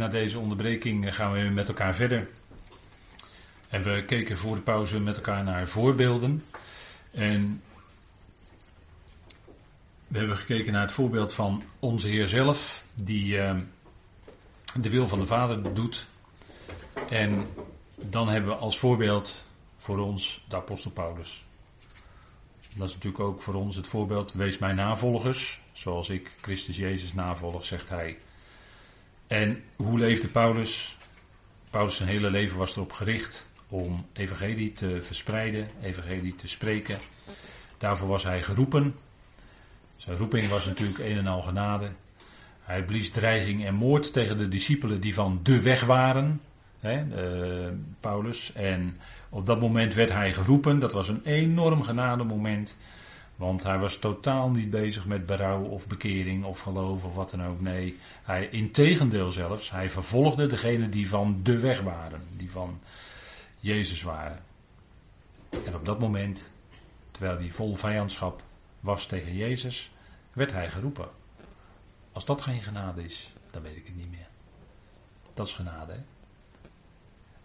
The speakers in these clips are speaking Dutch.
na deze onderbreking gaan we met elkaar verder. En we keken voor de pauze met elkaar naar voorbeelden. En we hebben gekeken naar het voorbeeld van onze Heer zelf, die uh, de wil van de Vader doet. En dan hebben we als voorbeeld voor ons de apostel Paulus. Dat is natuurlijk ook voor ons het voorbeeld. Wees mijn navolgers, zoals ik Christus Jezus navolg, zegt hij. En hoe leefde Paulus? Paulus zijn hele leven was erop gericht om evangelie te verspreiden, evangelie te spreken. Daarvoor was hij geroepen. Zijn roeping was natuurlijk een en al genade. Hij blies dreiging en moord tegen de discipelen die van de weg waren. Uh, Paulus. En op dat moment werd hij geroepen. Dat was een enorm genade moment. Want hij was totaal niet bezig met berouw of bekering of geloof of wat dan ook. Nee, hij, integendeel zelfs, hij vervolgde degenen die van de weg waren. Die van Jezus waren. En op dat moment, terwijl hij vol vijandschap was tegen Jezus, werd hij geroepen. Als dat geen genade is, dan weet ik het niet meer. Dat is genade, hè?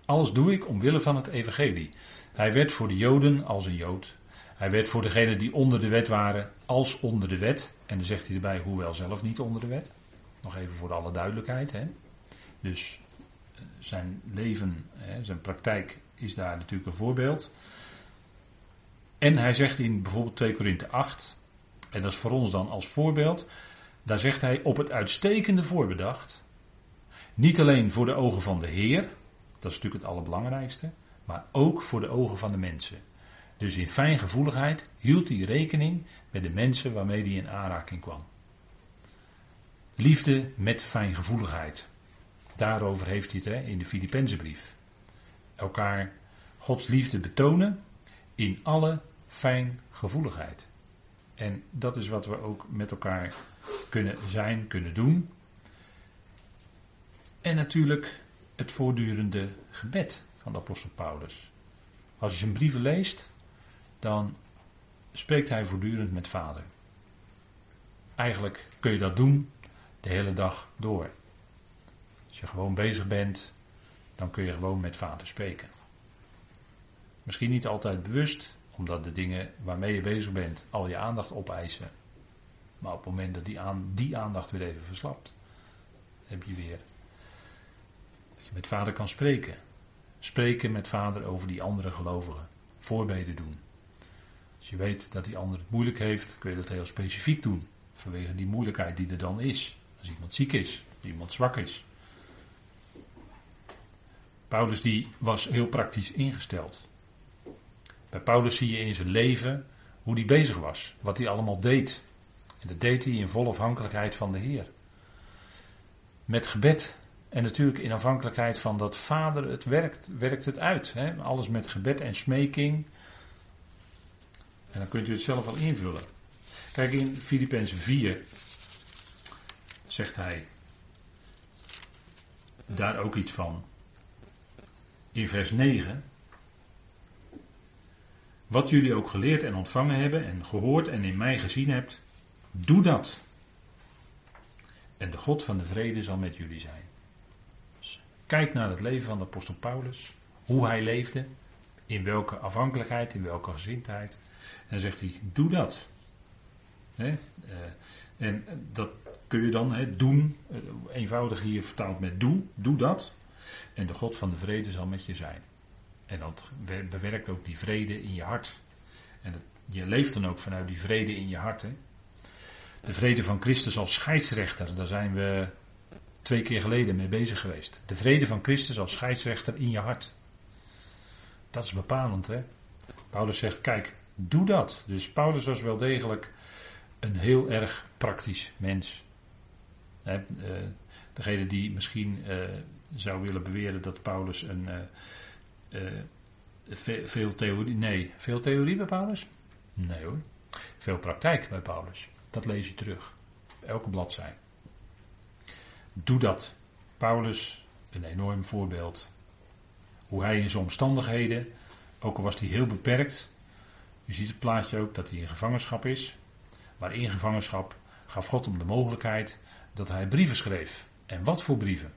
Alles doe ik omwille van het evangelie. Hij werd voor de Joden als een Jood. Hij werd voor degenen die onder de wet waren als onder de wet. En dan zegt hij erbij, hoewel zelf niet onder de wet. Nog even voor alle duidelijkheid. Hè? Dus eh, zijn leven, zijn praktijk is daar natuurlijk een voorbeeld. En hij zegt in bijvoorbeeld 2 Korinthe 8, en dat is voor ons dan als voorbeeld, daar zegt hij op het uitstekende voorbedacht, niet alleen voor de ogen van de Heer, dat is natuurlijk het allerbelangrijkste, maar ook voor de ogen van de mensen. Dus in fijngevoeligheid hield hij rekening met de mensen waarmee hij in aanraking kwam. Liefde met fijngevoeligheid. Daarover heeft hij het hè, in de Filippenzenbrief. Elkaar Gods liefde betonen in alle fijngevoeligheid. En dat is wat we ook met elkaar kunnen zijn, kunnen doen. En natuurlijk het voortdurende gebed van de apostel Paulus. Als je zijn brieven leest, dan spreekt hij voortdurend met vader. Eigenlijk kun je dat doen de hele dag door. Als je gewoon bezig bent, dan kun je gewoon met vader spreken. Misschien niet altijd bewust, omdat de dingen waarmee je bezig bent al je aandacht opeisen. Maar op het moment dat die, die aandacht weer even verslapt, heb je weer. Dat je met vader kan spreken. Spreken met vader over die andere gelovigen. Voorbeden doen. Als je weet dat die ander het moeilijk heeft, kun je dat heel specifiek doen. Vanwege die moeilijkheid die er dan is. Als iemand ziek is, als iemand zwak is. Paulus die was heel praktisch ingesteld. Bij Paulus zie je in zijn leven hoe hij bezig was, wat hij allemaal deed. En dat deed hij in volle afhankelijkheid van de Heer. Met gebed. En natuurlijk in afhankelijkheid van dat Vader het werkt, werkt het uit. Hè? Alles met gebed en smeking. En dan kunt u het zelf wel invullen. Kijk in Filippenzen 4 zegt hij daar ook iets van. In vers 9. Wat jullie ook geleerd en ontvangen hebben en gehoord en in mij gezien hebt, doe dat. En de God van de vrede zal met jullie zijn. Dus kijk naar het leven van de apostel Paulus, hoe hij leefde, in welke afhankelijkheid, in welke gezindheid. En zegt hij, doe dat. Eh, en dat kun je dan doen, eh, eenvoudig hier vertaald met doe, doe dat. En de God van de vrede zal met je zijn. En dat bewerkt ook die vrede in je hart. En je leeft dan ook vanuit die vrede in je hart. De vrede van Christus als scheidsrechter, daar zijn we twee keer geleden mee bezig geweest. De vrede van Christus als scheidsrechter in je hart. Dat is bepalend, hè? Paulus zegt: kijk, doe dat. Dus Paulus was wel degelijk een heel erg praktisch mens. Eh, degene die misschien uh, zou willen beweren dat Paulus een. Uh, veel theorie. Nee, veel theorie bij Paulus? Nee hoor. Veel praktijk bij Paulus. Dat lees je terug. Elke bladzij. Doe dat. Paulus, een enorm voorbeeld. Hoe hij in zijn omstandigheden, ook al was hij heel beperkt. U ziet het plaatje ook dat hij in gevangenschap is. Maar in gevangenschap gaf God hem de mogelijkheid dat hij brieven schreef. En wat voor brieven?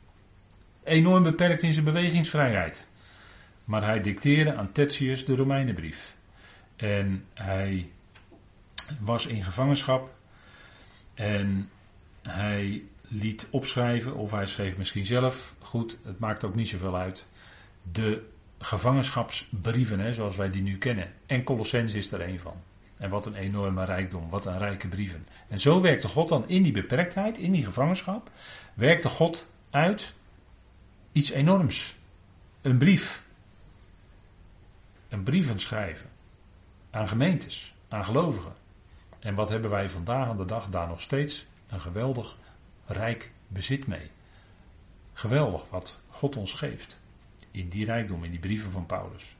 enorm beperkt in zijn bewegingsvrijheid. Maar hij dicteerde aan Tertius de Romeinenbrief. En hij was in gevangenschap. En hij liet opschrijven, of hij schreef misschien zelf, goed, het maakt ook niet zoveel uit, de gevangenschapsbrieven, hè, zoals wij die nu kennen. En Colossens is er een van. En wat een enorme rijkdom, wat een rijke brieven. En zo werkte God dan in die beperktheid, in die gevangenschap, werkte God uit iets enorms. Een brief. Een brieven schrijven. Aan gemeentes, aan gelovigen. En wat hebben wij vandaag aan de dag daar nog steeds een geweldig rijk bezit mee. Geweldig wat God ons geeft. In die rijkdom, in die brieven van Paulus.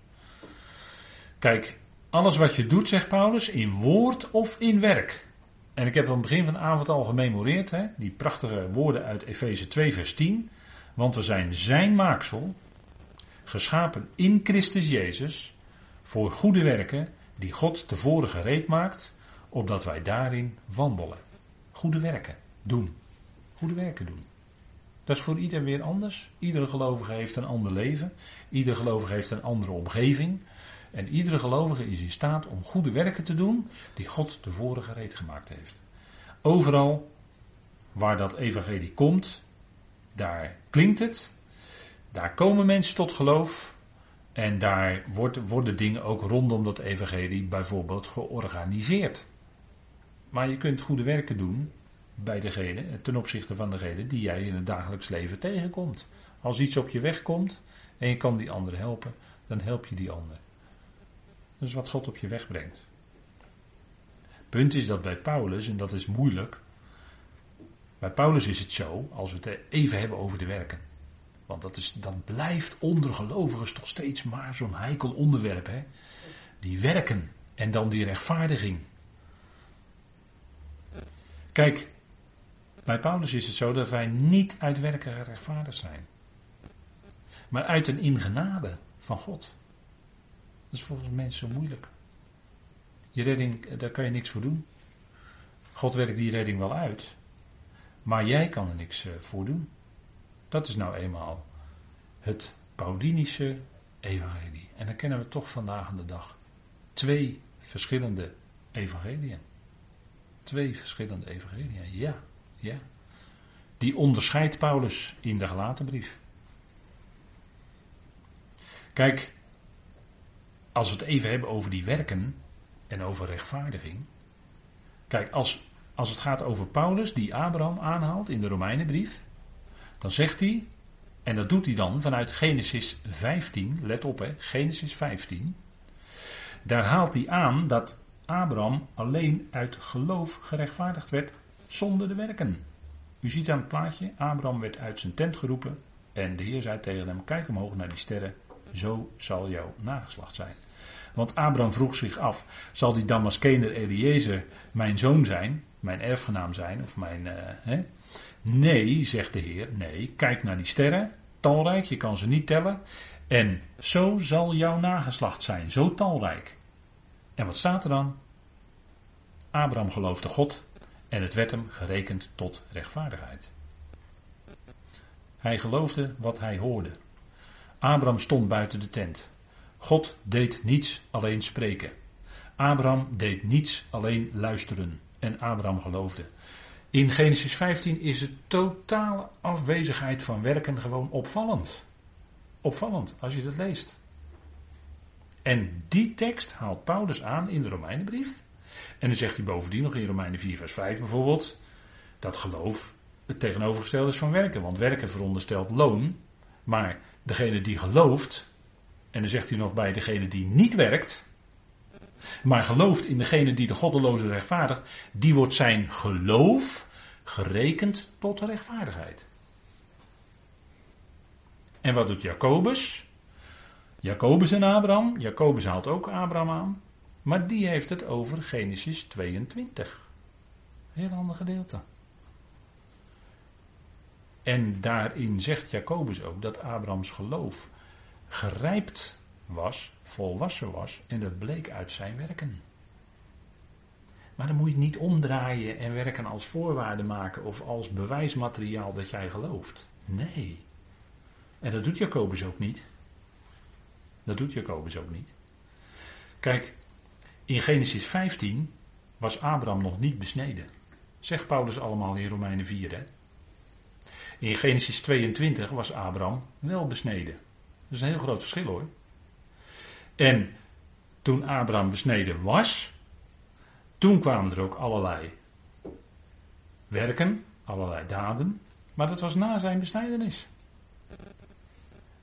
Kijk, alles wat je doet, zegt Paulus, in woord of in werk. En ik heb aan het begin van de avond al gememoreerd, hè, die prachtige woorden uit Efeze 2, vers 10. Want we zijn zijn maaksel, geschapen in Christus Jezus, voor goede werken die God tevoren gereed maakt, opdat wij daarin wandelen. Goede werken doen. Goede werken doen. Dat is voor ieder weer anders. Iedere gelovige heeft een ander leven. Iedere gelovige heeft een andere omgeving. En iedere gelovige is in staat om goede werken te doen die God tevoren gereed gemaakt heeft. Overal waar dat evangelie komt, daar klinkt het. Daar komen mensen tot geloof. En daar worden dingen ook rondom dat evangelie bijvoorbeeld georganiseerd. Maar je kunt goede werken doen bij degene, ten opzichte van degene die jij in het dagelijks leven tegenkomt. Als iets op je weg komt en je kan die ander helpen, dan help je die ander. Dat is wat God op je weg brengt. Punt is dat bij Paulus, en dat is moeilijk. Bij Paulus is het zo, als we het even hebben over de werken. Want dat, is, dat blijft onder gelovigen toch steeds maar zo'n heikel onderwerp. Hè? Die werken en dan die rechtvaardiging. Kijk, bij Paulus is het zo dat wij niet uit werken gerechtvaardigd zijn. Maar uit een ingenade van God. Dat is volgens mensen zo moeilijk. Je redding, daar kan je niks voor doen. God werkt die redding wel uit. Maar jij kan er niks eh, voor doen. Dat is nou eenmaal het Paulinische evangelie. En dan kennen we toch vandaag aan de dag twee verschillende evangeliën. Twee verschillende evangeliën, ja. Ja. Die onderscheidt Paulus in de gelaten brief. Kijk, als we het even hebben over die werken en over rechtvaardiging. Kijk, als, als het gaat over Paulus die Abraham aanhaalt in de Romeinenbrief, dan zegt hij, en dat doet hij dan vanuit Genesis 15, let op hè, Genesis 15. Daar haalt hij aan dat Abraham alleen uit geloof gerechtvaardigd werd zonder de werken. U ziet aan het plaatje, Abraham werd uit zijn tent geroepen en de Heer zei tegen hem, kijk omhoog naar die sterren, zo zal jouw nageslacht zijn. Want Abraham vroeg zich af, zal die Damaskener Eliezer mijn zoon zijn, mijn erfgenaam zijn, of mijn... Uh, hè? Nee, zegt de Heer, nee, kijk naar die sterren, talrijk, je kan ze niet tellen. En zo zal jouw nageslacht zijn, zo talrijk. En wat staat er dan? Abraham geloofde God en het werd hem gerekend tot rechtvaardigheid. Hij geloofde wat hij hoorde. Abraham stond buiten de tent. God deed niets alleen spreken. Abraham deed niets alleen luisteren. En Abraham geloofde. In Genesis 15 is de totale afwezigheid van werken gewoon opvallend. Opvallend als je dat leest. En die tekst haalt Paulus aan in de Romeinenbrief. En dan zegt hij bovendien nog in Romeinen 4, vers 5 bijvoorbeeld, dat geloof het tegenovergestelde is van werken. Want werken veronderstelt loon, maar degene die gelooft, en dan zegt hij nog bij degene die niet werkt, maar gelooft in degene die de goddeloze rechtvaardigt, die wordt zijn geloof gerekend tot rechtvaardigheid. En wat doet Jacobus? Jacobus en Abraham. Jacobus haalt ook Abraham aan. Maar die heeft het over Genesis 22. Heel ander gedeelte. En daarin zegt Jacobus ook dat Abrahams geloof gerijpt was, volwassen was, en dat bleek uit zijn werken. Maar dan moet je het niet omdraaien en werken als voorwaarde maken of als bewijsmateriaal dat jij gelooft. Nee. En dat doet Jacobus ook niet. Dat doet Jacobus ook niet. Kijk, in Genesis 15 was Abraham nog niet besneden. Zegt Paulus allemaal in Romeinen 4. Hè? In Genesis 22 was Abraham wel besneden. Dat is een heel groot verschil hoor. En toen Abraham besneden was, toen kwamen er ook allerlei werken, allerlei daden, maar dat was na zijn besnijdenis.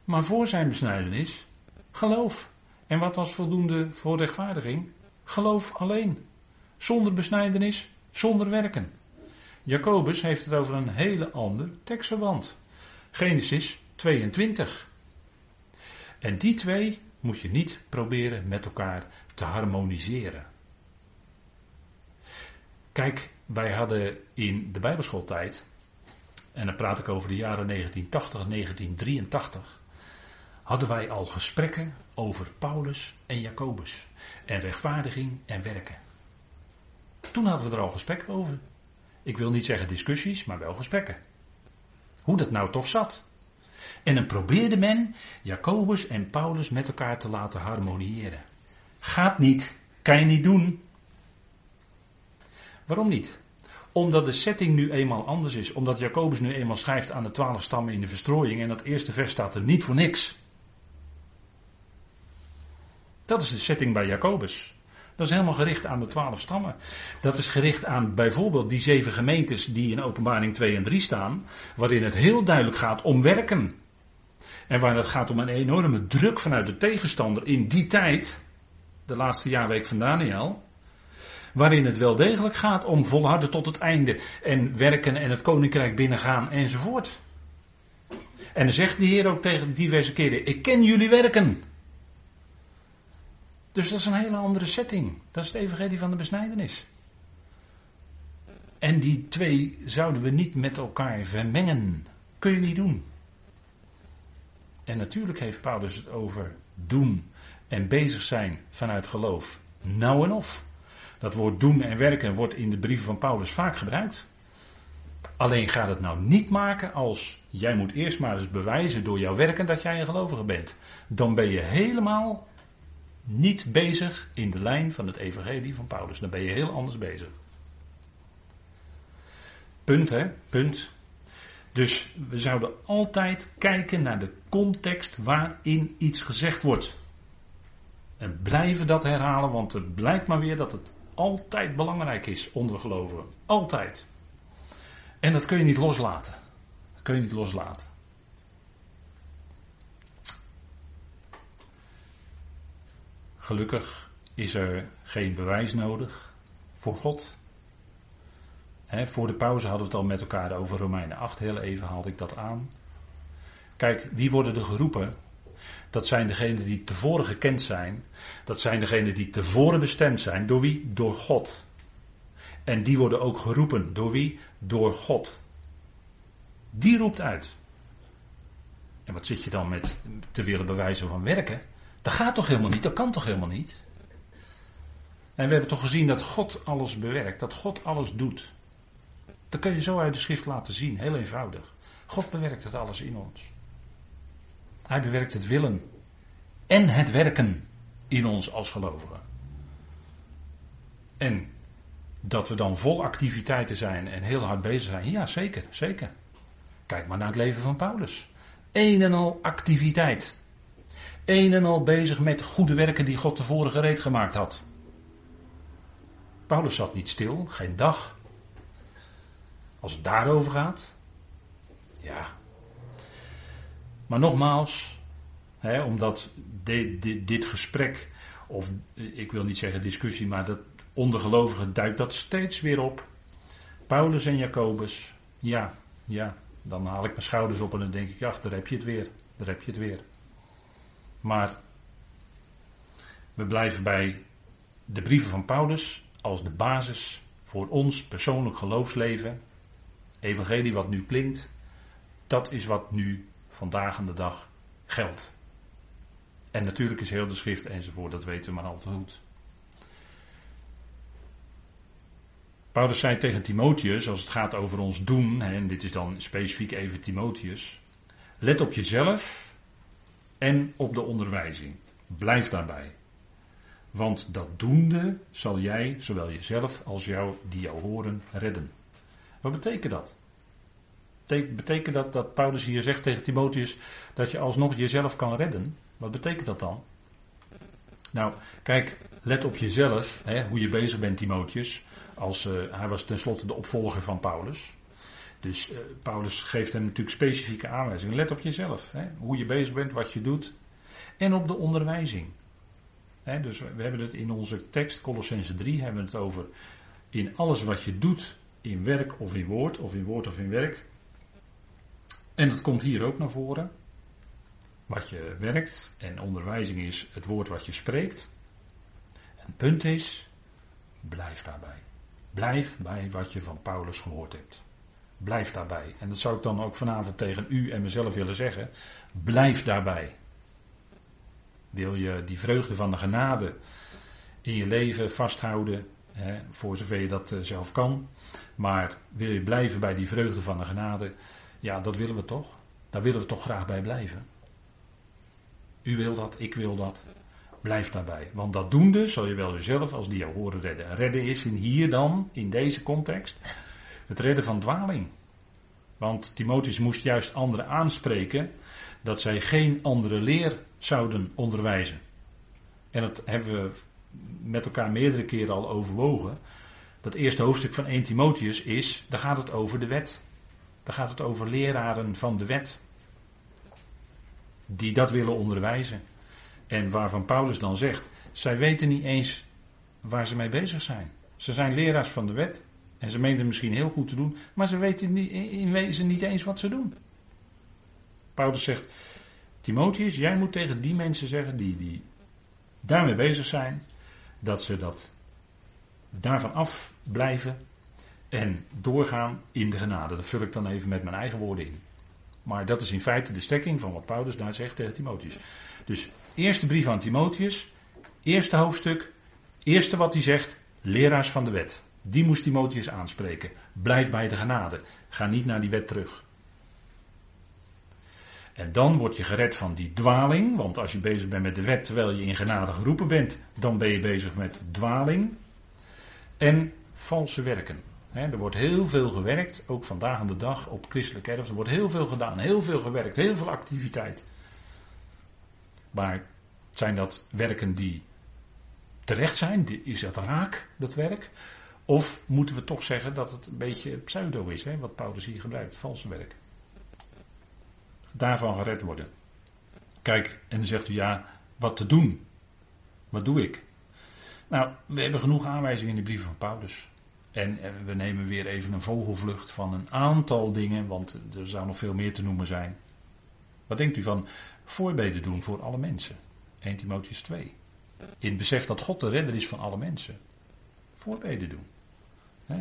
Maar voor zijn besnijdenis, geloof. En wat was voldoende voor rechtvaardiging? Geloof alleen. Zonder besnijdenis, zonder werken. Jacobus heeft het over een hele ander tekstverband. Genesis 22. En die twee moet je niet proberen met elkaar te harmoniseren. Kijk, wij hadden in de Bijbelschooltijd, en dan praat ik over de jaren 1980 en 1983, hadden wij al gesprekken over Paulus en Jacobus. En rechtvaardiging en werken. Toen hadden we er al gesprekken over. Ik wil niet zeggen discussies, maar wel gesprekken. Hoe dat nou toch zat. En dan probeerde men Jacobus en Paulus met elkaar te laten harmoniëren. Gaat niet, kan je niet doen. Waarom niet? Omdat de setting nu eenmaal anders is. Omdat Jacobus nu eenmaal schrijft aan de twaalf stammen in de verstrooiing. En dat eerste vers staat er niet voor niks. Dat is de setting bij Jacobus. Dat is helemaal gericht aan de twaalf stammen. Dat is gericht aan bijvoorbeeld die zeven gemeentes die in openbaring 2 en 3 staan. Waarin het heel duidelijk gaat om werken. En waar het gaat om een enorme druk vanuit de tegenstander in die tijd. De laatste jaarweek van Daniel. Waarin het wel degelijk gaat om volharden tot het einde. En werken en het koninkrijk binnengaan enzovoort. En dan zegt de Heer ook tegen diverse keren: Ik ken jullie werken. Dus dat is een hele andere setting. Dat is het evangelie van de besnijdenis. En die twee zouden we niet met elkaar vermengen. Kun je niet doen. En natuurlijk heeft Paulus het over doen en bezig zijn vanuit geloof. Nou en of. Dat woord doen en werken wordt in de brieven van Paulus vaak gebruikt. Alleen gaat het nou niet maken als jij moet eerst maar eens bewijzen door jouw werken dat jij een gelovige bent. Dan ben je helemaal niet bezig in de lijn van het evangelie van Paulus. Dan ben je heel anders bezig. Punt hè, punt. Dus we zouden altijd kijken naar de context waarin iets gezegd wordt. En blijven dat herhalen, want het blijkt maar weer dat het altijd belangrijk is onder gelovigen. Altijd. En dat kun je niet loslaten. Dat kun je niet loslaten. Gelukkig is er geen bewijs nodig voor God. voor de pauze hadden we het al met elkaar over Romeinen 8. Heel even haalde ik dat aan. Kijk, wie worden er geroepen? Dat zijn degenen die tevoren gekend zijn. Dat zijn degenen die tevoren bestemd zijn. Door wie? Door God. En die worden ook geroepen. Door wie? Door God. Die roept uit. En wat zit je dan met te willen bewijzen van werken? Dat gaat toch helemaal niet? Dat kan toch helemaal niet? En we hebben toch gezien dat God alles bewerkt, dat God alles doet. Dat kun je zo uit de schrift laten zien, heel eenvoudig. God bewerkt het alles in ons. Hij bewerkt het willen en het werken in ons als gelovigen. En dat we dan vol activiteiten zijn en heel hard bezig zijn, ja zeker, zeker. Kijk maar naar het leven van Paulus. Een en al activiteit een en al bezig met goede werken die God tevoren gereed gemaakt had. Paulus zat niet stil, geen dag. Als het daarover gaat, ja. Maar nogmaals, hè, omdat dit gesprek, of ik wil niet zeggen discussie, maar dat ondergelovigen duikt dat steeds weer op. Paulus en Jacobus, ja, ja, dan haal ik mijn schouders op en dan denk ik, ach, daar heb je het weer, daar heb je het weer. Maar we blijven bij de brieven van Paulus als de basis voor ons persoonlijk geloofsleven. Evangelie wat nu klinkt, dat is wat nu vandaag de dag geldt. En natuurlijk is heel de schrift enzovoort, dat weten we maar al te goed. Paulus zei tegen Timotheus, als het gaat over ons doen, en dit is dan specifiek even Timotheus, Let op jezelf en op de onderwijzing. Blijf daarbij. Want dat doende zal jij zowel jezelf als jou die jou horen redden. Wat betekent dat? Betekent dat dat Paulus hier zegt tegen Timotheus dat je alsnog jezelf kan redden? Wat betekent dat dan? Nou, kijk, let op jezelf, hè, hoe je bezig bent, Timotheus. Als, uh, hij was tenslotte de opvolger van Paulus. Dus uh, Paulus geeft hem natuurlijk specifieke aanwijzingen. Let op jezelf, hè, hoe je bezig bent, wat je doet. En op de onderwijzing. Hè, dus we hebben het in onze tekst, Colossense 3, hebben we het over in alles wat je doet, in werk of in woord, of in woord of in werk. En dat komt hier ook naar voren. Wat je werkt en onderwijzing is het woord wat je spreekt. En het punt is, blijf daarbij. Blijf bij wat je van Paulus gehoord hebt. Blijf daarbij. En dat zou ik dan ook vanavond tegen u en mezelf willen zeggen. Blijf daarbij. Wil je die vreugde van de genade in je leven vasthouden, hè, voor zover je dat eh, zelf kan. Maar wil je blijven bij die vreugde van de genade, ja, dat willen we toch. Daar willen we toch graag bij blijven. U wil dat, ik wil dat. Blijf daarbij. Want dat doende zal je wel jezelf als die jou horen redden. Redden is in hier dan, in deze context, het redden van dwaling. Want Timotheus moest juist anderen aanspreken dat zij geen andere leer zouden onderwijzen. En dat hebben we met elkaar meerdere keren al overwogen. Dat eerste hoofdstuk van 1 Timotheus is, daar gaat het over de wet. Daar gaat het over leraren van de wet. Die dat willen onderwijzen. En waarvan Paulus dan zegt, zij weten niet eens waar ze mee bezig zijn. Ze zijn leraars van de wet. En ze menen het misschien heel goed te doen, maar ze weten in wezen niet eens wat ze doen. Paulus zegt, Timotheus, jij moet tegen die mensen zeggen die, die daarmee bezig zijn, dat ze dat daarvan afblijven en doorgaan in de genade. Dat vul ik dan even met mijn eigen woorden in. Maar dat is in feite de stekking van wat Paulus daar zegt tegen Timotheus. Dus eerste brief aan Timotheus, eerste hoofdstuk, eerste wat hij zegt, leraars van de wet. Die moest Timotheus aanspreken. Blijf bij de genade. Ga niet naar die wet terug. En dan word je gered van die dwaling, want als je bezig bent met de wet terwijl je in genade geroepen bent, dan ben je bezig met dwaling. En valse werken. er wordt heel veel gewerkt, ook vandaag aan de dag op christelijke erfs. Er wordt heel veel gedaan, heel veel gewerkt, heel veel activiteit. Maar zijn dat werken die terecht zijn? Is dat raak, dat werk? Of moeten we toch zeggen dat het een beetje pseudo is, hè, wat Paulus hier gebruikt, valse werk? Daarvan gered worden. Kijk, en dan zegt u ja, wat te doen? Wat doe ik? Nou, we hebben genoeg aanwijzingen in de brieven van Paulus. En we nemen weer even een vogelvlucht van een aantal dingen, want er zou nog veel meer te noemen zijn. Wat denkt u van voorbeden doen voor alle mensen? 1 Timotheus 2. In het besef dat God de redder is van alle mensen. Voorbeden doen.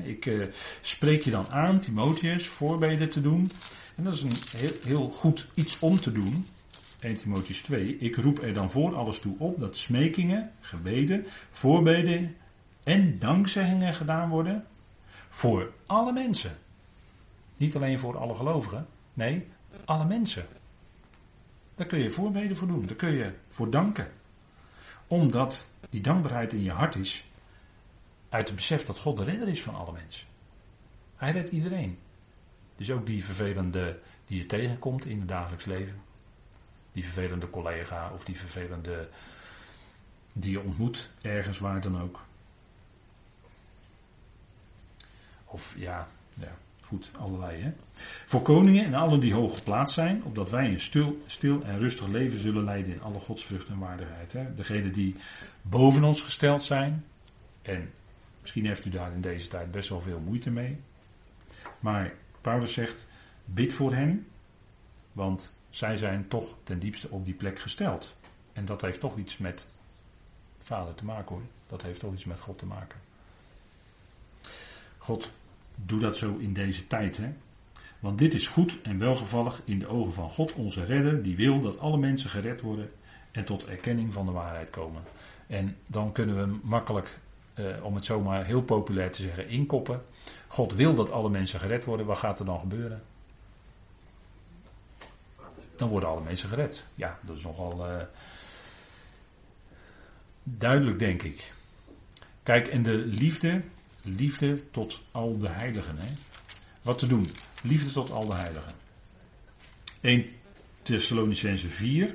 Ik uh, spreek je dan aan, Timotheus, voorbeden te doen. En dat is een heel, heel goed iets om te doen. 1 Timotheus 2. Ik roep er dan voor alles toe op dat smekingen, gebeden, voorbeden en dankzeggingen gedaan worden. Voor alle mensen. Niet alleen voor alle gelovigen. Nee, alle mensen. Daar kun je voorbeden voor doen. Daar kun je voor danken. Omdat die dankbaarheid in je hart is uit het besef dat God de redder is van alle mensen. Hij redt iedereen. Dus ook die vervelende die je tegenkomt in het dagelijks leven. Die vervelende collega of die vervelende die je ontmoet ergens waar dan ook. Of ja, ja goed, allerlei. Hè? Voor koningen en allen die hoog geplaatst zijn, opdat wij een stil, stil en rustig leven zullen leiden in alle godsvrucht en waardigheid. Hè? Degenen die boven ons gesteld zijn en Misschien heeft u daar in deze tijd best wel veel moeite mee. Maar Paulus zegt: bid voor hen, want zij zijn toch ten diepste op die plek gesteld. En dat heeft toch iets met Vader te maken hoor. Dat heeft toch iets met God te maken. God, doe dat zo in deze tijd. Hè? Want dit is goed en welgevallig in de ogen van God, onze redder, die wil dat alle mensen gered worden en tot erkenning van de waarheid komen. En dan kunnen we makkelijk uh, om het zomaar heel populair te zeggen, inkoppen. God wil dat alle mensen gered worden. Wat gaat er dan gebeuren? dan worden alle mensen gered. Ja, dat is nogal uh, duidelijk, denk ik. Kijk, en de liefde, liefde tot al de heiligen. Hè? Wat te doen? Liefde tot al de heiligen. 1 Thessalonicense 4.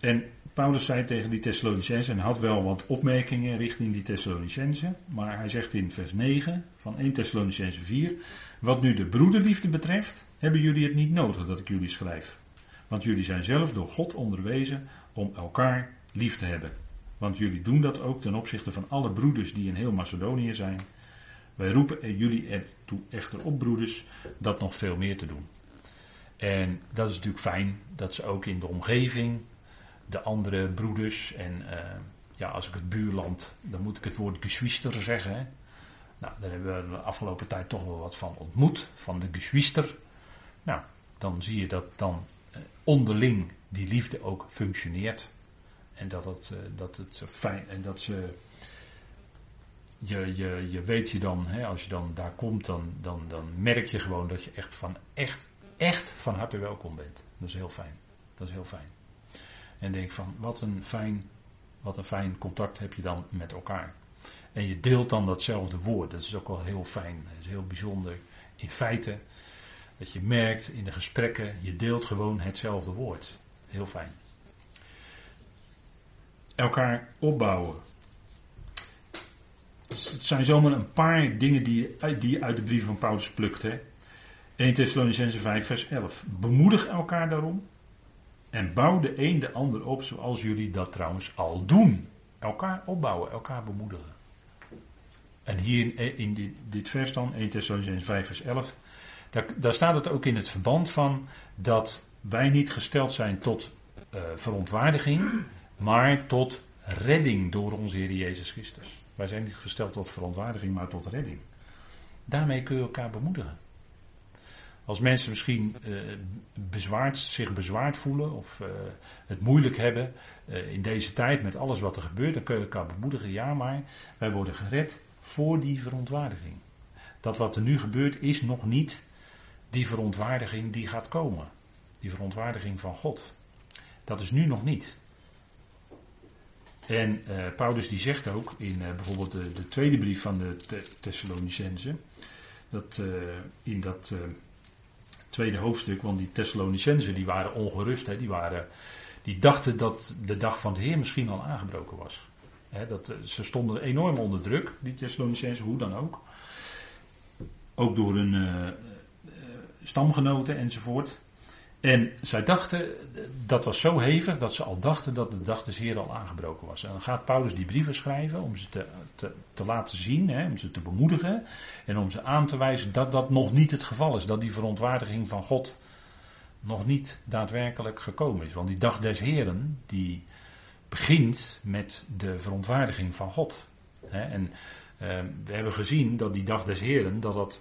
En Paulus zei tegen die Thessalonicense en had wel wat opmerkingen richting die Thessalonicense, maar hij zegt in vers 9 van 1 Thessalonicense 4, wat nu de broederliefde betreft, hebben jullie het niet nodig dat ik jullie schrijf. Want jullie zijn zelf door God onderwezen om elkaar lief te hebben. Want jullie doen dat ook ten opzichte van alle broeders die in heel Macedonië zijn. Wij roepen jullie ertoe echter op, broeders, dat nog veel meer te doen. En dat is natuurlijk fijn dat ze ook in de omgeving de andere broeders en uh, ja, als ik het buurland, dan moet ik het woord geschwister zeggen. Hè. Nou, daar hebben we de afgelopen tijd toch wel wat van ontmoet, van de geschwister. Nou, dan zie je dat dan uh, onderling die liefde ook functioneert. En dat het, uh, dat het fijn en dat ze. Je, je, je weet je dan, hè, als je dan daar komt, dan, dan, dan merk je gewoon dat je echt van echt, echt van harte welkom bent. Dat is heel fijn. Dat is heel fijn. En denk van wat een fijn, wat een fijn contact heb je dan met elkaar. En je deelt dan datzelfde woord. Dat is ook wel heel fijn. Dat is heel bijzonder. In feite, dat je merkt in de gesprekken, je deelt gewoon hetzelfde woord. Heel fijn. Elkaar opbouwen. Het zijn zomaar een paar dingen die die je uit de brief van Paulus plukt. Hè? 1 Thessalonicense 5 vers 11. Bemoedig elkaar daarom en bouw de een de ander op zoals jullie dat trouwens al doen. Elkaar opbouwen, elkaar bemoedigen. En hier in dit, dit vers dan, 1 Thessalonians 5 vers 11, daar, staat het ook in het verband van dat wij niet gesteld zijn tot uh, verontwaardiging, maar tot redding door onze Heer Jezus Christus. Wij zijn niet gesteld tot verontwaardiging, maar tot redding. Daarmee kun je elkaar bemoedigen. Als mensen misschien uh, bezwaard, zich bezwaard voelen of uh, het moeilijk hebben uh, in deze tijd met alles wat er gebeurt, dan kun je elkaar bemoedigen. Ja, maar wij worden gered voor die verontwaardiging. Dat wat er nu gebeurt is nog niet die verontwaardiging die gaat komen. Die verontwaardiging van God. Dat is nu nog niet. En Paulus die zegt ook in bijvoorbeeld de, de, tweede brief van de Thessalonicense, dat in dat tweede hoofdstuk, want die Thessalonicenzen die waren ongerust. Hè, die, waren, die dachten dat de dag van de Heer misschien al aangebroken was. Hè, dat, eh, ze stonden enorm onder druk, die Thessalonicenzen, hoe dan ook. Ook door hun uh, stamgenoten enzovoort. En zij dachten, dat was zo hevig dat ze al dachten dat de dag des Heer al aangebroken was. En dan gaat Paulus die brieven schrijven om ze te, te, te laten zien, hè, om ze te bemoedigen en om ze aan te wijzen dat dat nog niet het geval is. Dat die verontwaardiging van God nog niet daadwerkelijk gekomen is. Want die dag des Heren, die begint met de verontwaardiging van God. Hè. En uh, we hebben gezien dat die dag des Heren, dat dat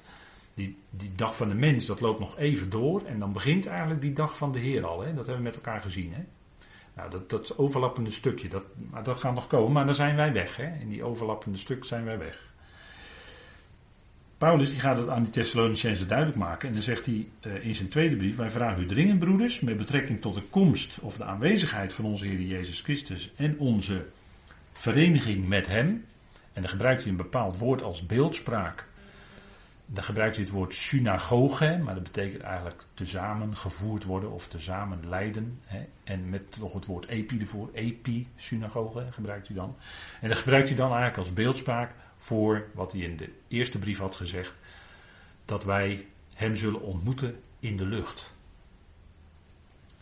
die, die dag van de mens, dat loopt nog even door. En dan begint eigenlijk die dag van de Heer al. Hè? Dat hebben we met elkaar gezien. Hè? Nou, dat, dat overlappende stukje, dat, dat gaat nog komen. Maar dan zijn wij weg. Hè? In die overlappende stuk zijn wij weg. Paulus die gaat het aan die Thessalonicenzen duidelijk maken. En dan zegt hij uh, in zijn tweede brief: Wij vragen u dringend, broeders, met betrekking tot de komst of de aanwezigheid van onze Heer Jezus Christus en onze vereniging met Hem. En dan gebruikt hij een bepaald woord als beeldspraak dan gebruikt hij het woord synagoge, maar dat betekent eigenlijk tezamen gevoerd worden of tezamen leiden. Hè. En met nog het woord epi ervoor, epi-synagoge gebruikt hij dan. En dat gebruikt hij dan eigenlijk als beeldspraak voor wat hij in de eerste brief had gezegd, dat wij hem zullen ontmoeten in de lucht.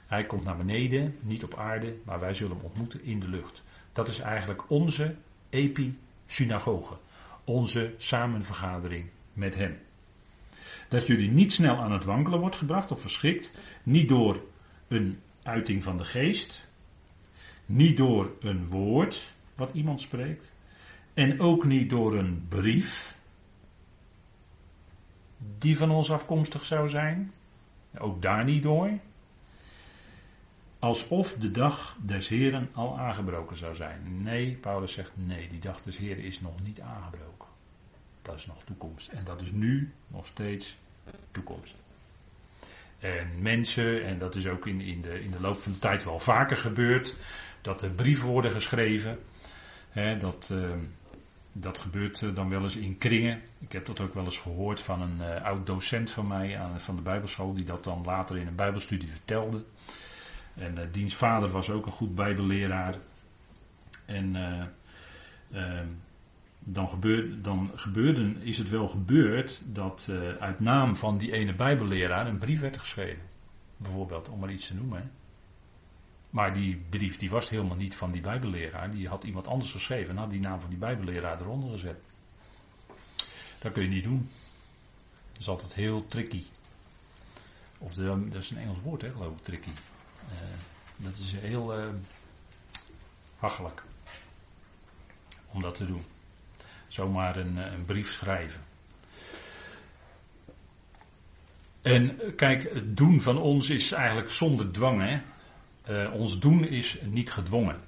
Hij komt naar beneden, niet op aarde, maar wij zullen hem ontmoeten in de lucht. Dat is eigenlijk onze epi-synagoge, onze samenvergadering met hem. Dat jullie niet snel aan het wankelen wordt gebracht of verschrikt, niet door een uiting van de geest, niet door een woord wat iemand spreekt, en ook niet door een brief die van ons afkomstig zou zijn, ook daar niet door. Alsof de dag des Heren al aangebroken zou zijn. Nee, Paulus zegt nee, die dag des Heren is nog niet aangebroken. Dat is nog toekomst. En dat is nu nog steeds toekomst. en mensen, en dat is ook in, in, de, in de loop van de tijd wel vaker gebeurd, dat er brieven worden geschreven. dat, uh, dat gebeurt eh, dan wel eens in kringen. Ik heb dat ook wel eens gehoord van een uh, oud docent van mij aan, van de Bijbelschool, die dat dan later in een Bijbelstudie vertelde. En uh, diens vader was ook een goed Bijbelleraar. En ehm, dan, dan gebeurde, is het wel gebeurd dat uit naam van die ene Bijbelleraar een brief werd geschreven. Bijvoorbeeld, om maar iets te noemen. Maar die brief die was helemaal niet van die Bijbelleraar. Die had iemand anders geschreven en had die naam van die Bijbelleraar eronder gezet. Dat kun je niet doen. Dat is altijd heel tricky. Of dat is een Engels woord, hè, geloof ik, tricky. Uh, dat is heel uh, hachelijk. Om dat te doen. Zomaar een, eh, een brief schrijven. En kijk, het doen van ons is eigenlijk zonder dwang. Hè? Uh, ons doen is niet gedwongen.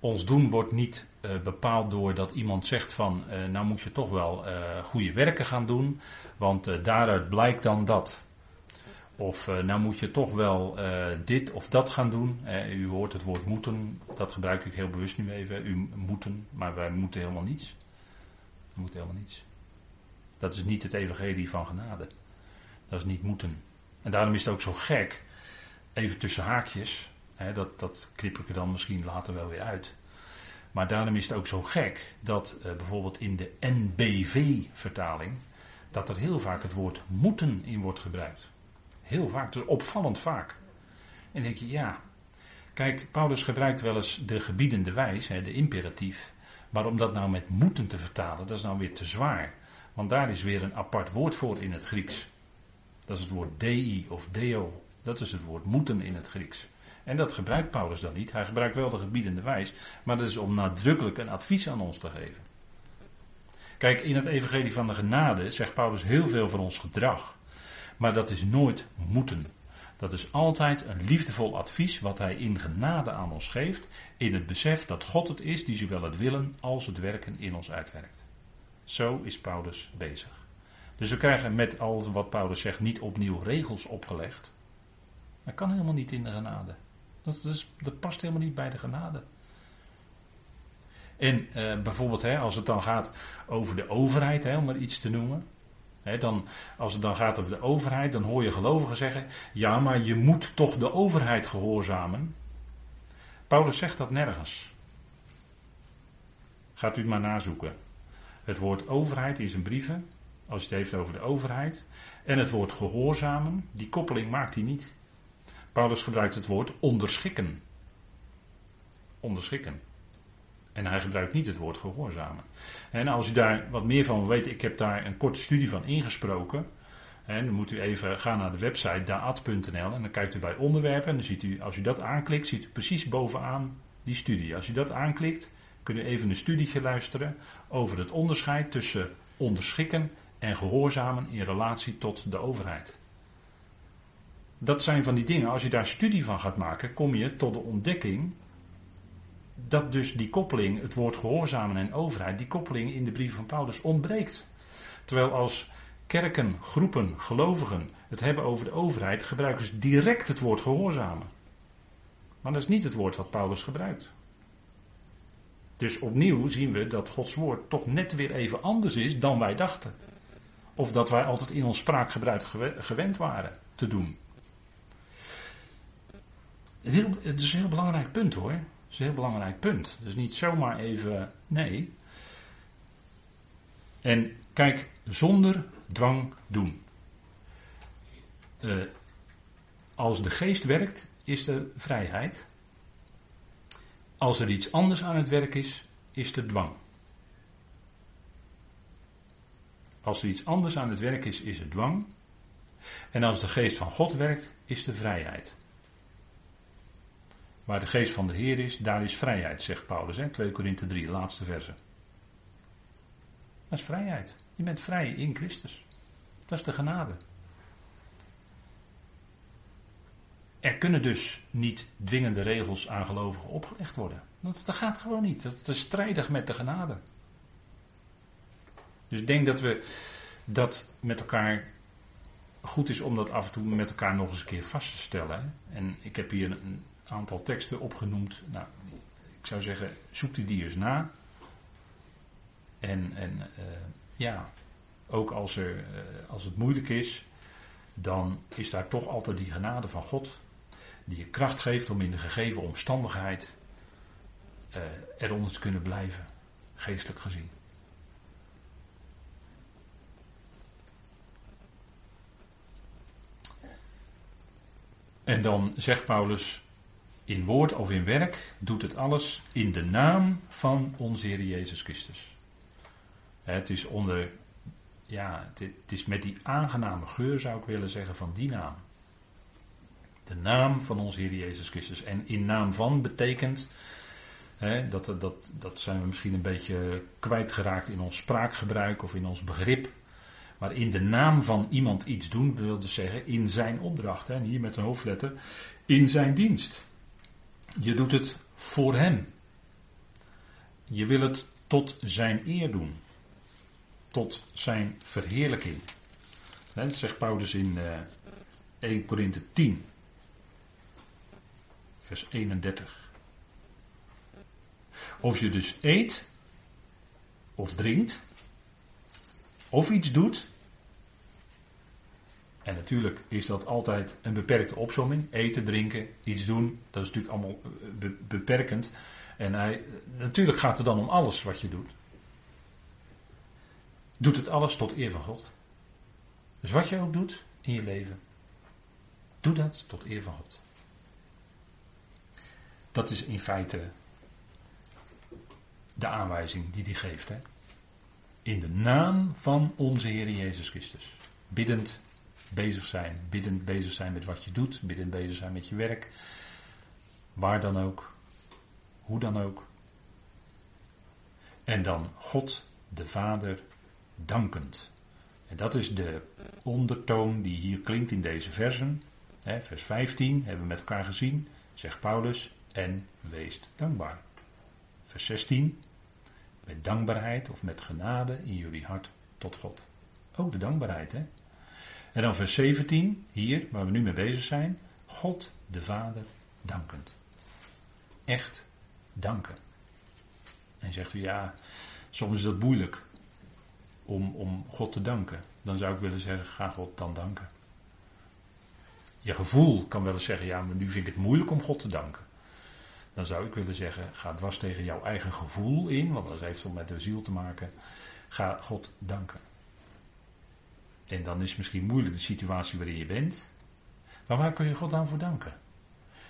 Ons doen wordt niet bepaald door dat iemand zegt van, uh, nou moet je toch wel goede werken gaan doen, want daaruit blijkt dan dat. Of nou moet je toch wel dit of dat gaan doen. u hoort het woord moeten, dat gebruik ik heel bewust nu even. U moeten, maar wij moeten helemaal niets. We moeten helemaal niets. Dat is niet het evangelie van genade. Dat is niet moeten. En daarom is het ook zo gek, even tussen haakjes, dat, dat knip ik er dan misschien later wel weer uit. Maar daarom is het ook zo gek dat uh, bijvoorbeeld in de NBV-vertaling, dat er heel vaak het woord moeten in wordt gebruikt. Heel vaak, dus opvallend vaak. En denk je, ja, kijk, Paulus gebruikt wel eens de gebiedende wijs, hè, de imperatief. Maar om dat nou met moeten te vertalen, dat is nou weer te zwaar. Want daar is weer een apart woord voor in het Grieks. Dat is het woord dei of deo. Dat is het woord moeten in het Grieks. En dat gebruikt Paulus dan niet. Hij gebruikt wel de gebiedende wijs, maar dat is om nadrukkelijk een advies aan ons te geven. Kijk, in het Evangelie van de Genade zegt Paulus heel veel van ons gedrag. Maar dat is nooit moeten. Dat is altijd een liefdevol advies wat hij in genade aan ons geeft. In het besef dat God het is die zowel het willen als het werken in ons uitwerkt. Zo is Paulus bezig. Dus we krijgen met al wat Paulus zegt niet opnieuw regels opgelegd. Dat kan helemaal niet in de genade. Dat, dat past helemaal niet bij de genade. En eh, bijvoorbeeld hè, als het dan gaat over de overheid, hè, om maar iets te noemen. Dan, als het dan gaat over de overheid, dan hoor je gelovigen zeggen: ja, maar je moet toch de overheid gehoorzamen. Paulus zegt dat nergens. Gaat u maar nazoeken. Het woord overheid in zijn brieven, als het heeft over de overheid, en het woord gehoorzamen, die koppeling maakt hij niet. Paulus gebruikt het woord onderschikken. Onderschikken. En hij gebruikt niet het woord gehoorzamen. En als u daar wat meer van weet, ik heb daar een korte studie van ingesproken. En dan moet u even gaan naar de website daad.nl en dan kijkt u bij onderwerpen. En dan ziet u, als u dat aanklikt, ziet u precies bovenaan die studie. Als u dat aanklikt, kunt u even een studietje luisteren over het onderscheid tussen onderschikken en gehoorzamen in relatie tot de overheid dat zijn van die dingen, als je daar studie van gaat maken, kom je tot de ontdekking dat dus die koppeling, het woord gehoorzamen en overheid, die koppeling in de brieven van Paulus ontbreekt. Terwijl als kerken, groepen, gelovigen het hebben over de overheid, gebruiken ze direct het woord gehoorzamen. Maar dat is niet het woord wat Paulus gebruikt. Dus opnieuw zien we dat Gods woord toch net weer even anders is dan wij dachten. Of dat wij altijd in ons spraakgebruik gewend waren te doen. Het is een heel belangrijk punt hoor. Het is een heel belangrijk punt. Dus niet zomaar even. Nee. En kijk, zonder dwang doen. Uh, als de geest werkt, is er vrijheid. Als er iets anders aan het werk is, is er dwang. Als er iets anders aan het werk is, is er dwang. En als de geest van God werkt, is er vrijheid. Waar de geest van de Heer is, daar is vrijheid, zegt Paulus. Hè? 2 Korinthe 3, laatste verse. Dat is vrijheid. Je bent vrij in Christus. Dat is de genade. Er kunnen dus niet dwingende regels aan gelovigen opgelegd worden. Dat, dat gaat gewoon niet. Dat, is strijdig met de genade. Dus ik denk dat we dat met elkaar goed is om dat af en toe met elkaar nog eens een keer vast te stellen. En ik heb hier een aantal teksten opgenoemd. Nou, ik zou zeggen, zoek die die eens na. En, en uh, ja, ook als, er, uh, als het moeilijk is, dan is daar toch altijd die genade van God. Die je kracht geeft om in de gegeven omstandigheid uh, eronder te kunnen blijven, geestelijk gezien. En dan zegt Paulus, in woord of in werk doet het alles in de naam van onze Heer Jezus Christus. Het is onder, ja, het is met die aangename geur zou ik willen zeggen van die naam. De naam van onze Heer Jezus Christus. En in naam van betekent, hè, dat, dat, dat zijn we misschien een beetje kwijtgeraakt in ons spraakgebruik of in ons begrip. Maar in de naam van iemand iets doen wil dus zeggen in zijn opdracht. Hè, hier met een hoofdletter. In zijn dienst. Je doet het voor hem. Je wil het tot zijn eer doen. Tot zijn verheerlijking. Dat zegt Paulus in 1 eh, Korinthe 10. Vers 31. Of je dus eet of drinkt of iets doet. En natuurlijk is dat altijd een beperkte opzomming. Eten, drinken, iets doen. Dat is natuurlijk allemaal eh, beperkend. En hij, natuurlijk gaat het dan om alles wat je doet. Doet het alles tot eer van God. Dus wat je ook doet in je leven, doe dat tot eer van God. Dat is in feite de aanwijzing die hij geeft. Hè? In de naam van onze Heer Jezus Christus. Biddend bezig zijn. Biddend bezig zijn met wat je doet. Biddend bezig zijn met je werk. Waar dan ook. Hoe dan ook. En dan God de Vader dankend. En dat is de ondertoon die hier klinkt in deze versen. vers 15 hebben we met elkaar gezien, zegt Paulus, en wees dankbaar. Vers 16, met dankbaarheid of met genade in jullie hart tot God. Ook de dankbaarheid, hè? En dan vers 17, hier waar we nu mee bezig zijn, God de Vader dankend. Echt danken. En zegt u ja, soms is dat moeilijk om, om God te danken. Dan zou ik willen zeggen, ga God dan danken. Je gevoel kan wel eens zeggen, ja, maar nu vind ik het moeilijk om God te danken. Dan zou ik willen zeggen, ga dwars tegen jouw eigen gevoel in, want dat heeft wel met de ziel te maken. Ga God danken. En dan is het misschien moeilijk de situatie waarin je bent. Maar waar kun je God dan voor danken?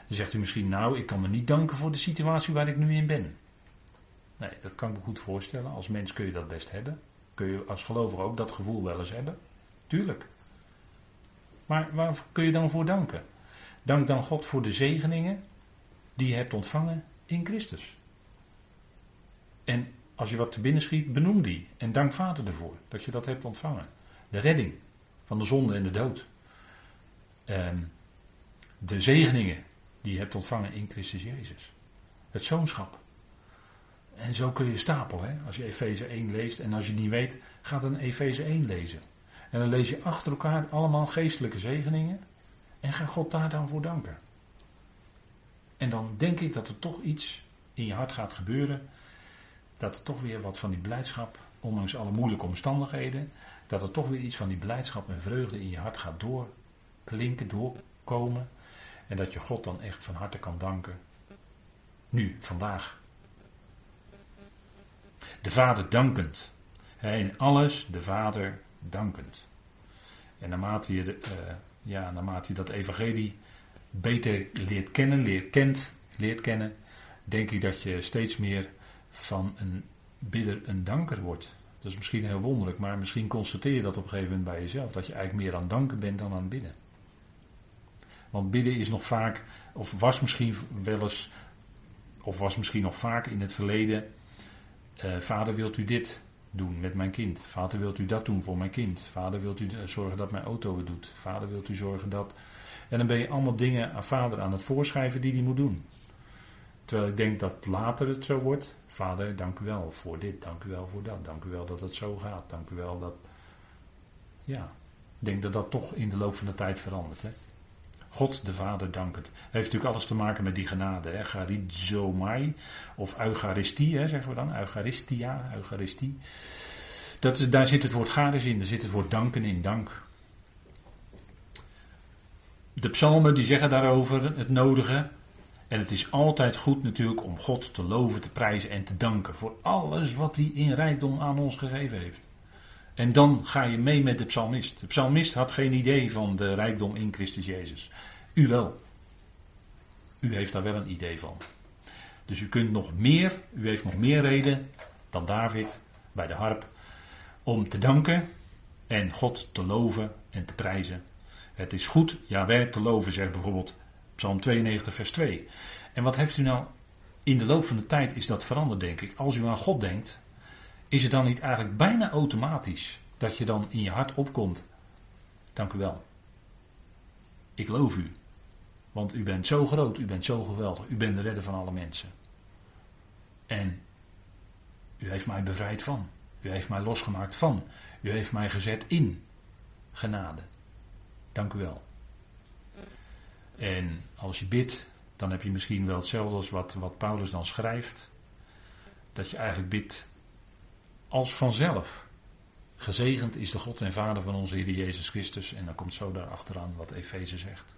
Dan zegt u misschien, nou, ik kan me niet danken voor de situatie waar ik nu in ben. Nee, dat kan ik me goed voorstellen. Als mens kun je dat best hebben. Kun je als gelovige ook dat gevoel wel eens hebben? Tuurlijk. Maar waar kun je dan voor danken? Dank dan God voor de zegeningen die je hebt ontvangen in Christus. En als je wat te binnen schiet, benoem die. En dank Vader ervoor dat je dat hebt ontvangen. De redding van de zonde en de dood. En de zegeningen die je hebt ontvangen in Christus Jezus. Het zoonschap. En zo kun je stapelen. Hè? Als je Efeze 1 leest en als je niet weet, ga dan Efeze 1 lezen. En dan lees je achter elkaar allemaal geestelijke zegeningen. En ga God daar dan voor danken. En dan denk ik dat er toch iets in je hart gaat gebeuren. Dat er toch weer wat van die blijdschap, ondanks alle moeilijke omstandigheden, dat er toch weer iets van die blijdschap en vreugde in je hart gaat doorklinken, doorkomen. En dat je God dan echt van harte kan danken. Nu, vandaag. De Vader dankend. In alles de Vader dankend. En naarmate je, de, uh, ja, naarmate je dat evangelie beter leert kennen, leert, kent, leert kennen, denk ik dat je steeds meer van een bidder een danker wordt. Dat is misschien heel wonderlijk, maar misschien constateer je dat op een gegeven moment bij jezelf. Dat je eigenlijk meer aan danken bent dan aan bidden. Want bidden is nog vaak, of was misschien wel eens, of was misschien nog vaak in het verleden uh, vader, wilt u dit doen met mijn kind? Vader, wilt u dat doen voor mijn kind? Vader, wilt u zorgen dat mijn auto het doet? Vader, wilt u zorgen dat. En dan ben je allemaal dingen aan vader aan het voorschrijven die hij moet doen. Terwijl ik denk dat later het zo wordt. Vader, dank u wel voor dit, dank u wel voor dat, dank u wel dat het zo gaat, dank u wel dat. Ja. Ik denk dat dat toch in de loop van de tijd verandert. Hè? God de Vader dankend. Heeft natuurlijk alles te maken met die genade. Hè? Charizomai of Eucharistie, hè, zeggen we dan. Eucharistia, Eucharistie. Dat is, daar zit het woord charis in, daar zit het woord danken in, dank. De psalmen die zeggen daarover het nodige. En het is altijd goed natuurlijk om God te loven, te prijzen en te danken voor alles wat hij in rijkdom aan ons gegeven heeft. En dan ga je mee met de psalmist. De psalmist had geen idee van de rijkdom in Christus Jezus. U wel. U heeft daar wel een idee van. Dus u kunt nog meer, u heeft nog meer reden dan David bij de harp om te danken en God te loven en te prijzen. Het is goed Jawel te loven, zegt bijvoorbeeld Psalm 92, vers 2. En wat heeft u nou in de loop van de tijd is dat veranderd, denk ik. Als u aan God denkt, is het dan niet eigenlijk bijna automatisch dat je dan in je hart opkomt? Dank u wel. Ik loof u. Want u bent zo groot, u bent zo geweldig, u bent de redder van alle mensen. En u heeft mij bevrijd van. U heeft mij losgemaakt van. U heeft mij gezet in genade. Dank u wel. En als je bidt, dan heb je misschien wel hetzelfde als wat, wat Paulus dan schrijft. Dat je eigenlijk bidt als vanzelf. Gezegend is de God en Vader van onze Heer Jezus Christus. En dan komt zo daar achteraan wat Efeze zegt.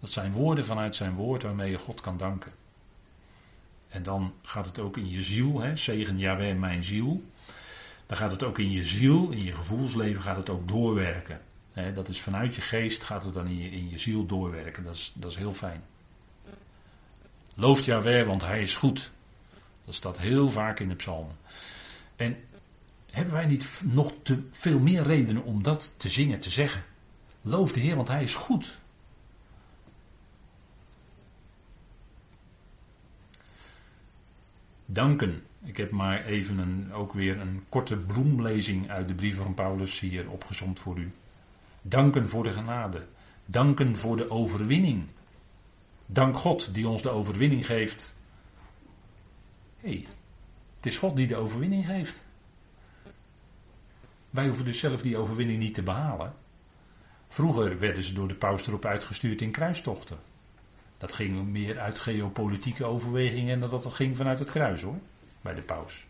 Dat zijn woorden vanuit zijn woord waarmee je God kan danken. En dan gaat het ook in je ziel, hè, zegen Yahweh mijn ziel. Dan gaat het ook in je ziel, in je gevoelsleven gaat het ook doorwerken. Dat is vanuit je geest gaat het dan in je, in je ziel doorwerken. Dat is, dat is heel fijn. Looft Yahweh, want hij is goed. Dat staat heel vaak in de psalmen. En hebben wij niet nog te veel meer redenen om dat te zingen, te zeggen? Loof de Heer, want hij is goed. Danken. Ik heb maar even een, ook weer een korte bloemlezing uit de brieven van Paulus hier opgezomd voor u. Danken voor de genade. Danken voor de overwinning. Dank God die ons de overwinning geeft. Hé, hey, het is God die de overwinning geeft. Wij hoeven dus zelf die overwinning niet te behalen. Vroeger werden ze door de paus erop uitgestuurd in kruistochten. Dat ging meer uit geopolitieke overwegingen dan dat het ging vanuit het kruis hoor, bij de paus.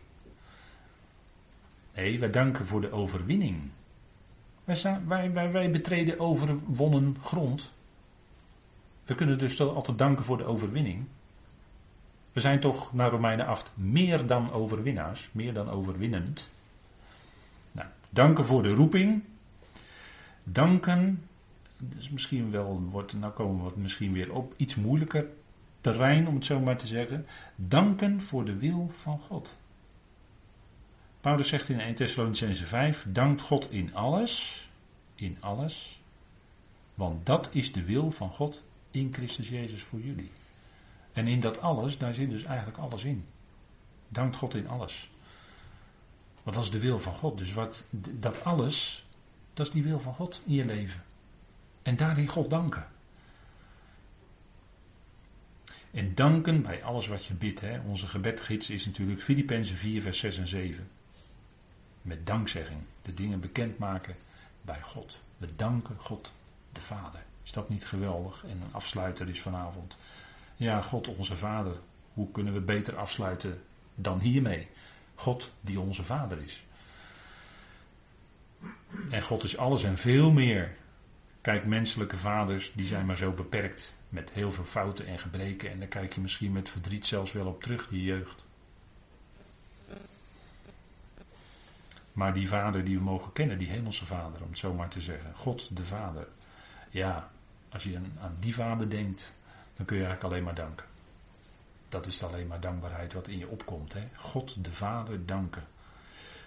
Nee, wij danken voor de overwinning. Wij, wij, wij, betreden overwonnen grond. We kunnen dus altijd danken voor de overwinning. We zijn toch naar Romeinen 8 meer dan overwinnaars, meer dan overwinnend. Nou, danken voor de roeping. Danken dus misschien wel, wordt, nou komen we misschien weer op iets moeilijker terrein, om het zo maar te zeggen. Danken voor de wil van God. Paulus zegt in 1 Thessalonicense 5, dankt God in alles, in alles, want dat is de wil van God in Christus Jezus voor jullie. En in dat alles, daar zit dus eigenlijk alles in. Dankt God in alles. Want dat is de wil van God. Dus wat, dat alles, dat is die wil van God in je leven. En daarin God danken. En danken bij alles wat je bidt. Hè. Onze gebedgids is natuurlijk Filippenzen 4, vers 6 en 7. Met dankzegging de dingen bekendmaken bij God. We danken God de Vader. Is dat niet geweldig? En een afsluiter is vanavond. Ja, God onze Vader. Hoe kunnen we beter afsluiten dan hiermee? God die onze Vader is. En God is alles en veel meer Kijk, menselijke vaders, die zijn maar zo beperkt met heel veel fouten en gebreken. En daar kijk je misschien met verdriet zelfs wel op terug, die jeugd. Maar die vader die we mogen kennen, die hemelse vader, om het zo maar te zeggen. God de vader. Ja, als je aan die vader denkt, dan kun je eigenlijk alleen maar danken. Dat is alleen maar dankbaarheid wat in je opkomt. Hè? God de vader danken.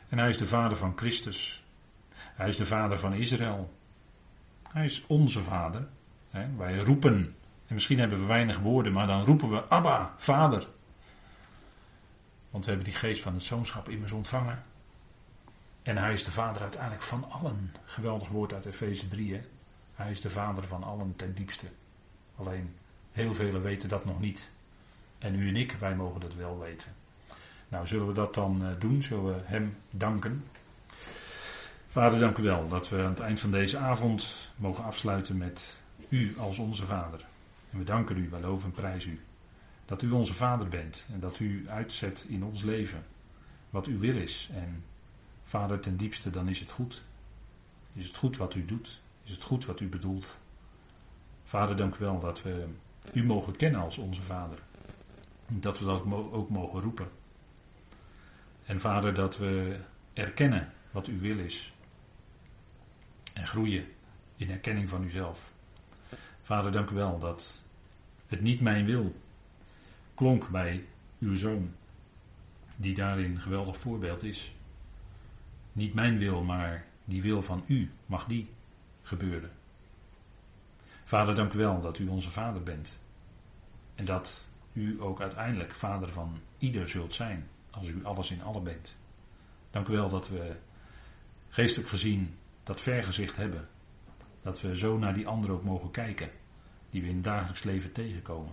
En hij is de vader van Christus. Hij is de vader van Israël. Hij is onze vader. Wij roepen, en misschien hebben we weinig woorden, maar dan roepen we Abba, vader. Want we hebben die geest van het zoonschap immers ontvangen. En hij is de vader uiteindelijk van allen. Geweldig woord uit Efeze 3. Hè? Hij is de vader van allen ten diepste. Alleen heel velen weten dat nog niet. En u en ik, wij mogen dat wel weten. Nou, zullen we dat dan eh, doen? Zullen we hem danken? Vader, dank u wel dat we aan het eind van deze avond mogen afsluiten met u als onze Vader. En we danken u, we loven en prijzen u. Dat u onze Vader bent en dat u uitzet in ons leven wat uw wil is. En Vader, ten diepste, dan is het goed. Is het goed wat u doet? Is het goed wat u bedoelt? Vader, dank u wel dat we u mogen kennen als onze Vader. Dat we dat ook mogen roepen. En Vader, dat we erkennen wat uw wil is. En groeien in erkenning van uzelf. Vader, dank u wel dat het niet mijn wil klonk bij uw zoon, die daarin een geweldig voorbeeld is. Niet mijn wil, maar die wil van u, mag die gebeuren. Vader, dank u wel dat u onze vader bent. En dat u ook uiteindelijk vader van ieder zult zijn, als u alles in alle bent. Dank u wel dat we geestelijk gezien dat vergezicht hebben. Dat we zo naar die anderen ook mogen kijken, die we in het dagelijks leven tegenkomen.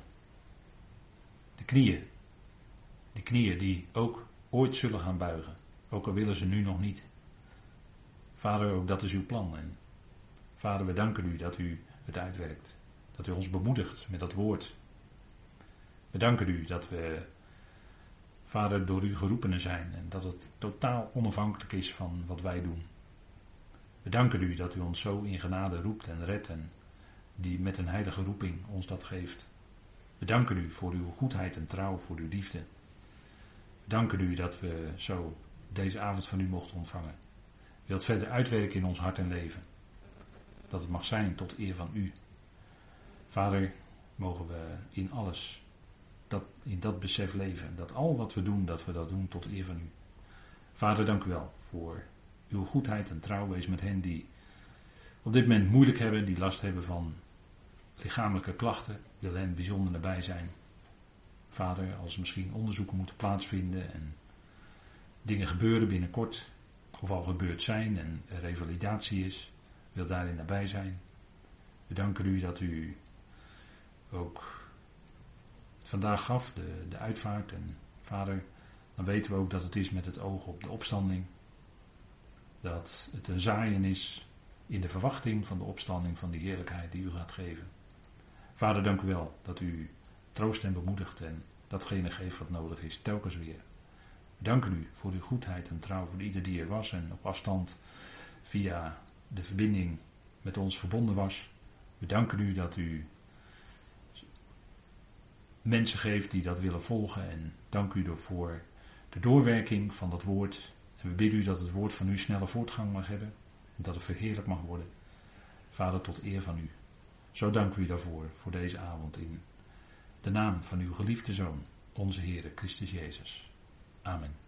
De knieën. De knieën die ook ooit zullen gaan buigen, ook al willen ze nu nog niet. Vader, ook dat is uw plan. En Vader, we danken u dat u het uitwerkt. Dat u ons bemoedigt met dat woord. We danken u dat we, Vader, door u geroepenen zijn en dat het totaal onafhankelijk is van wat wij doen. We danken u dat u ons zo in genade roept en redt en die met een heilige roeping ons dat geeft. We danken u voor uw goedheid en trouw, voor uw liefde. We danken u dat we zo deze avond van u mochten ontvangen. Wilt verder uitwerken in ons hart en leven. Dat het mag zijn tot eer van u. Vader, mogen we in alles, dat, in dat besef leven. Dat al wat we doen, dat we dat doen tot eer van u. Vader, dank u wel voor uw goedheid en trouw. Wees met hen die op dit moment moeilijk hebben, die last hebben van lichamelijke klachten. Wil hen bijzonder nabij zijn. Vader, als misschien onderzoeken moeten plaatsvinden en dingen gebeuren binnenkort, of al gebeurd zijn en er revalidatie is, wil daarin nabij zijn. We danken u dat u ook vandaag gaf, de, de uitvaart. En vader, dan weten we ook dat het is met het oog op de opstanding. Dat het een zaaien is in de verwachting van de opstanding van die heerlijkheid die u gaat geven. Vader, dank u wel dat u troost en bemoedigt en datgene geeft wat nodig is, telkens weer. We danken u voor uw goedheid en trouw voor ieder die er was en op afstand via de verbinding met ons verbonden was. We danken u dat u mensen geeft die dat willen volgen en dank u voor de doorwerking van dat woord. En we bidden u dat het woord van u snelle voortgang mag hebben en dat het verheerlijk mag worden. Vader, tot eer van u. Zo dank u daarvoor, voor deze avond in de naam van uw geliefde Zoon, onze Heer Christus Jezus. Amen.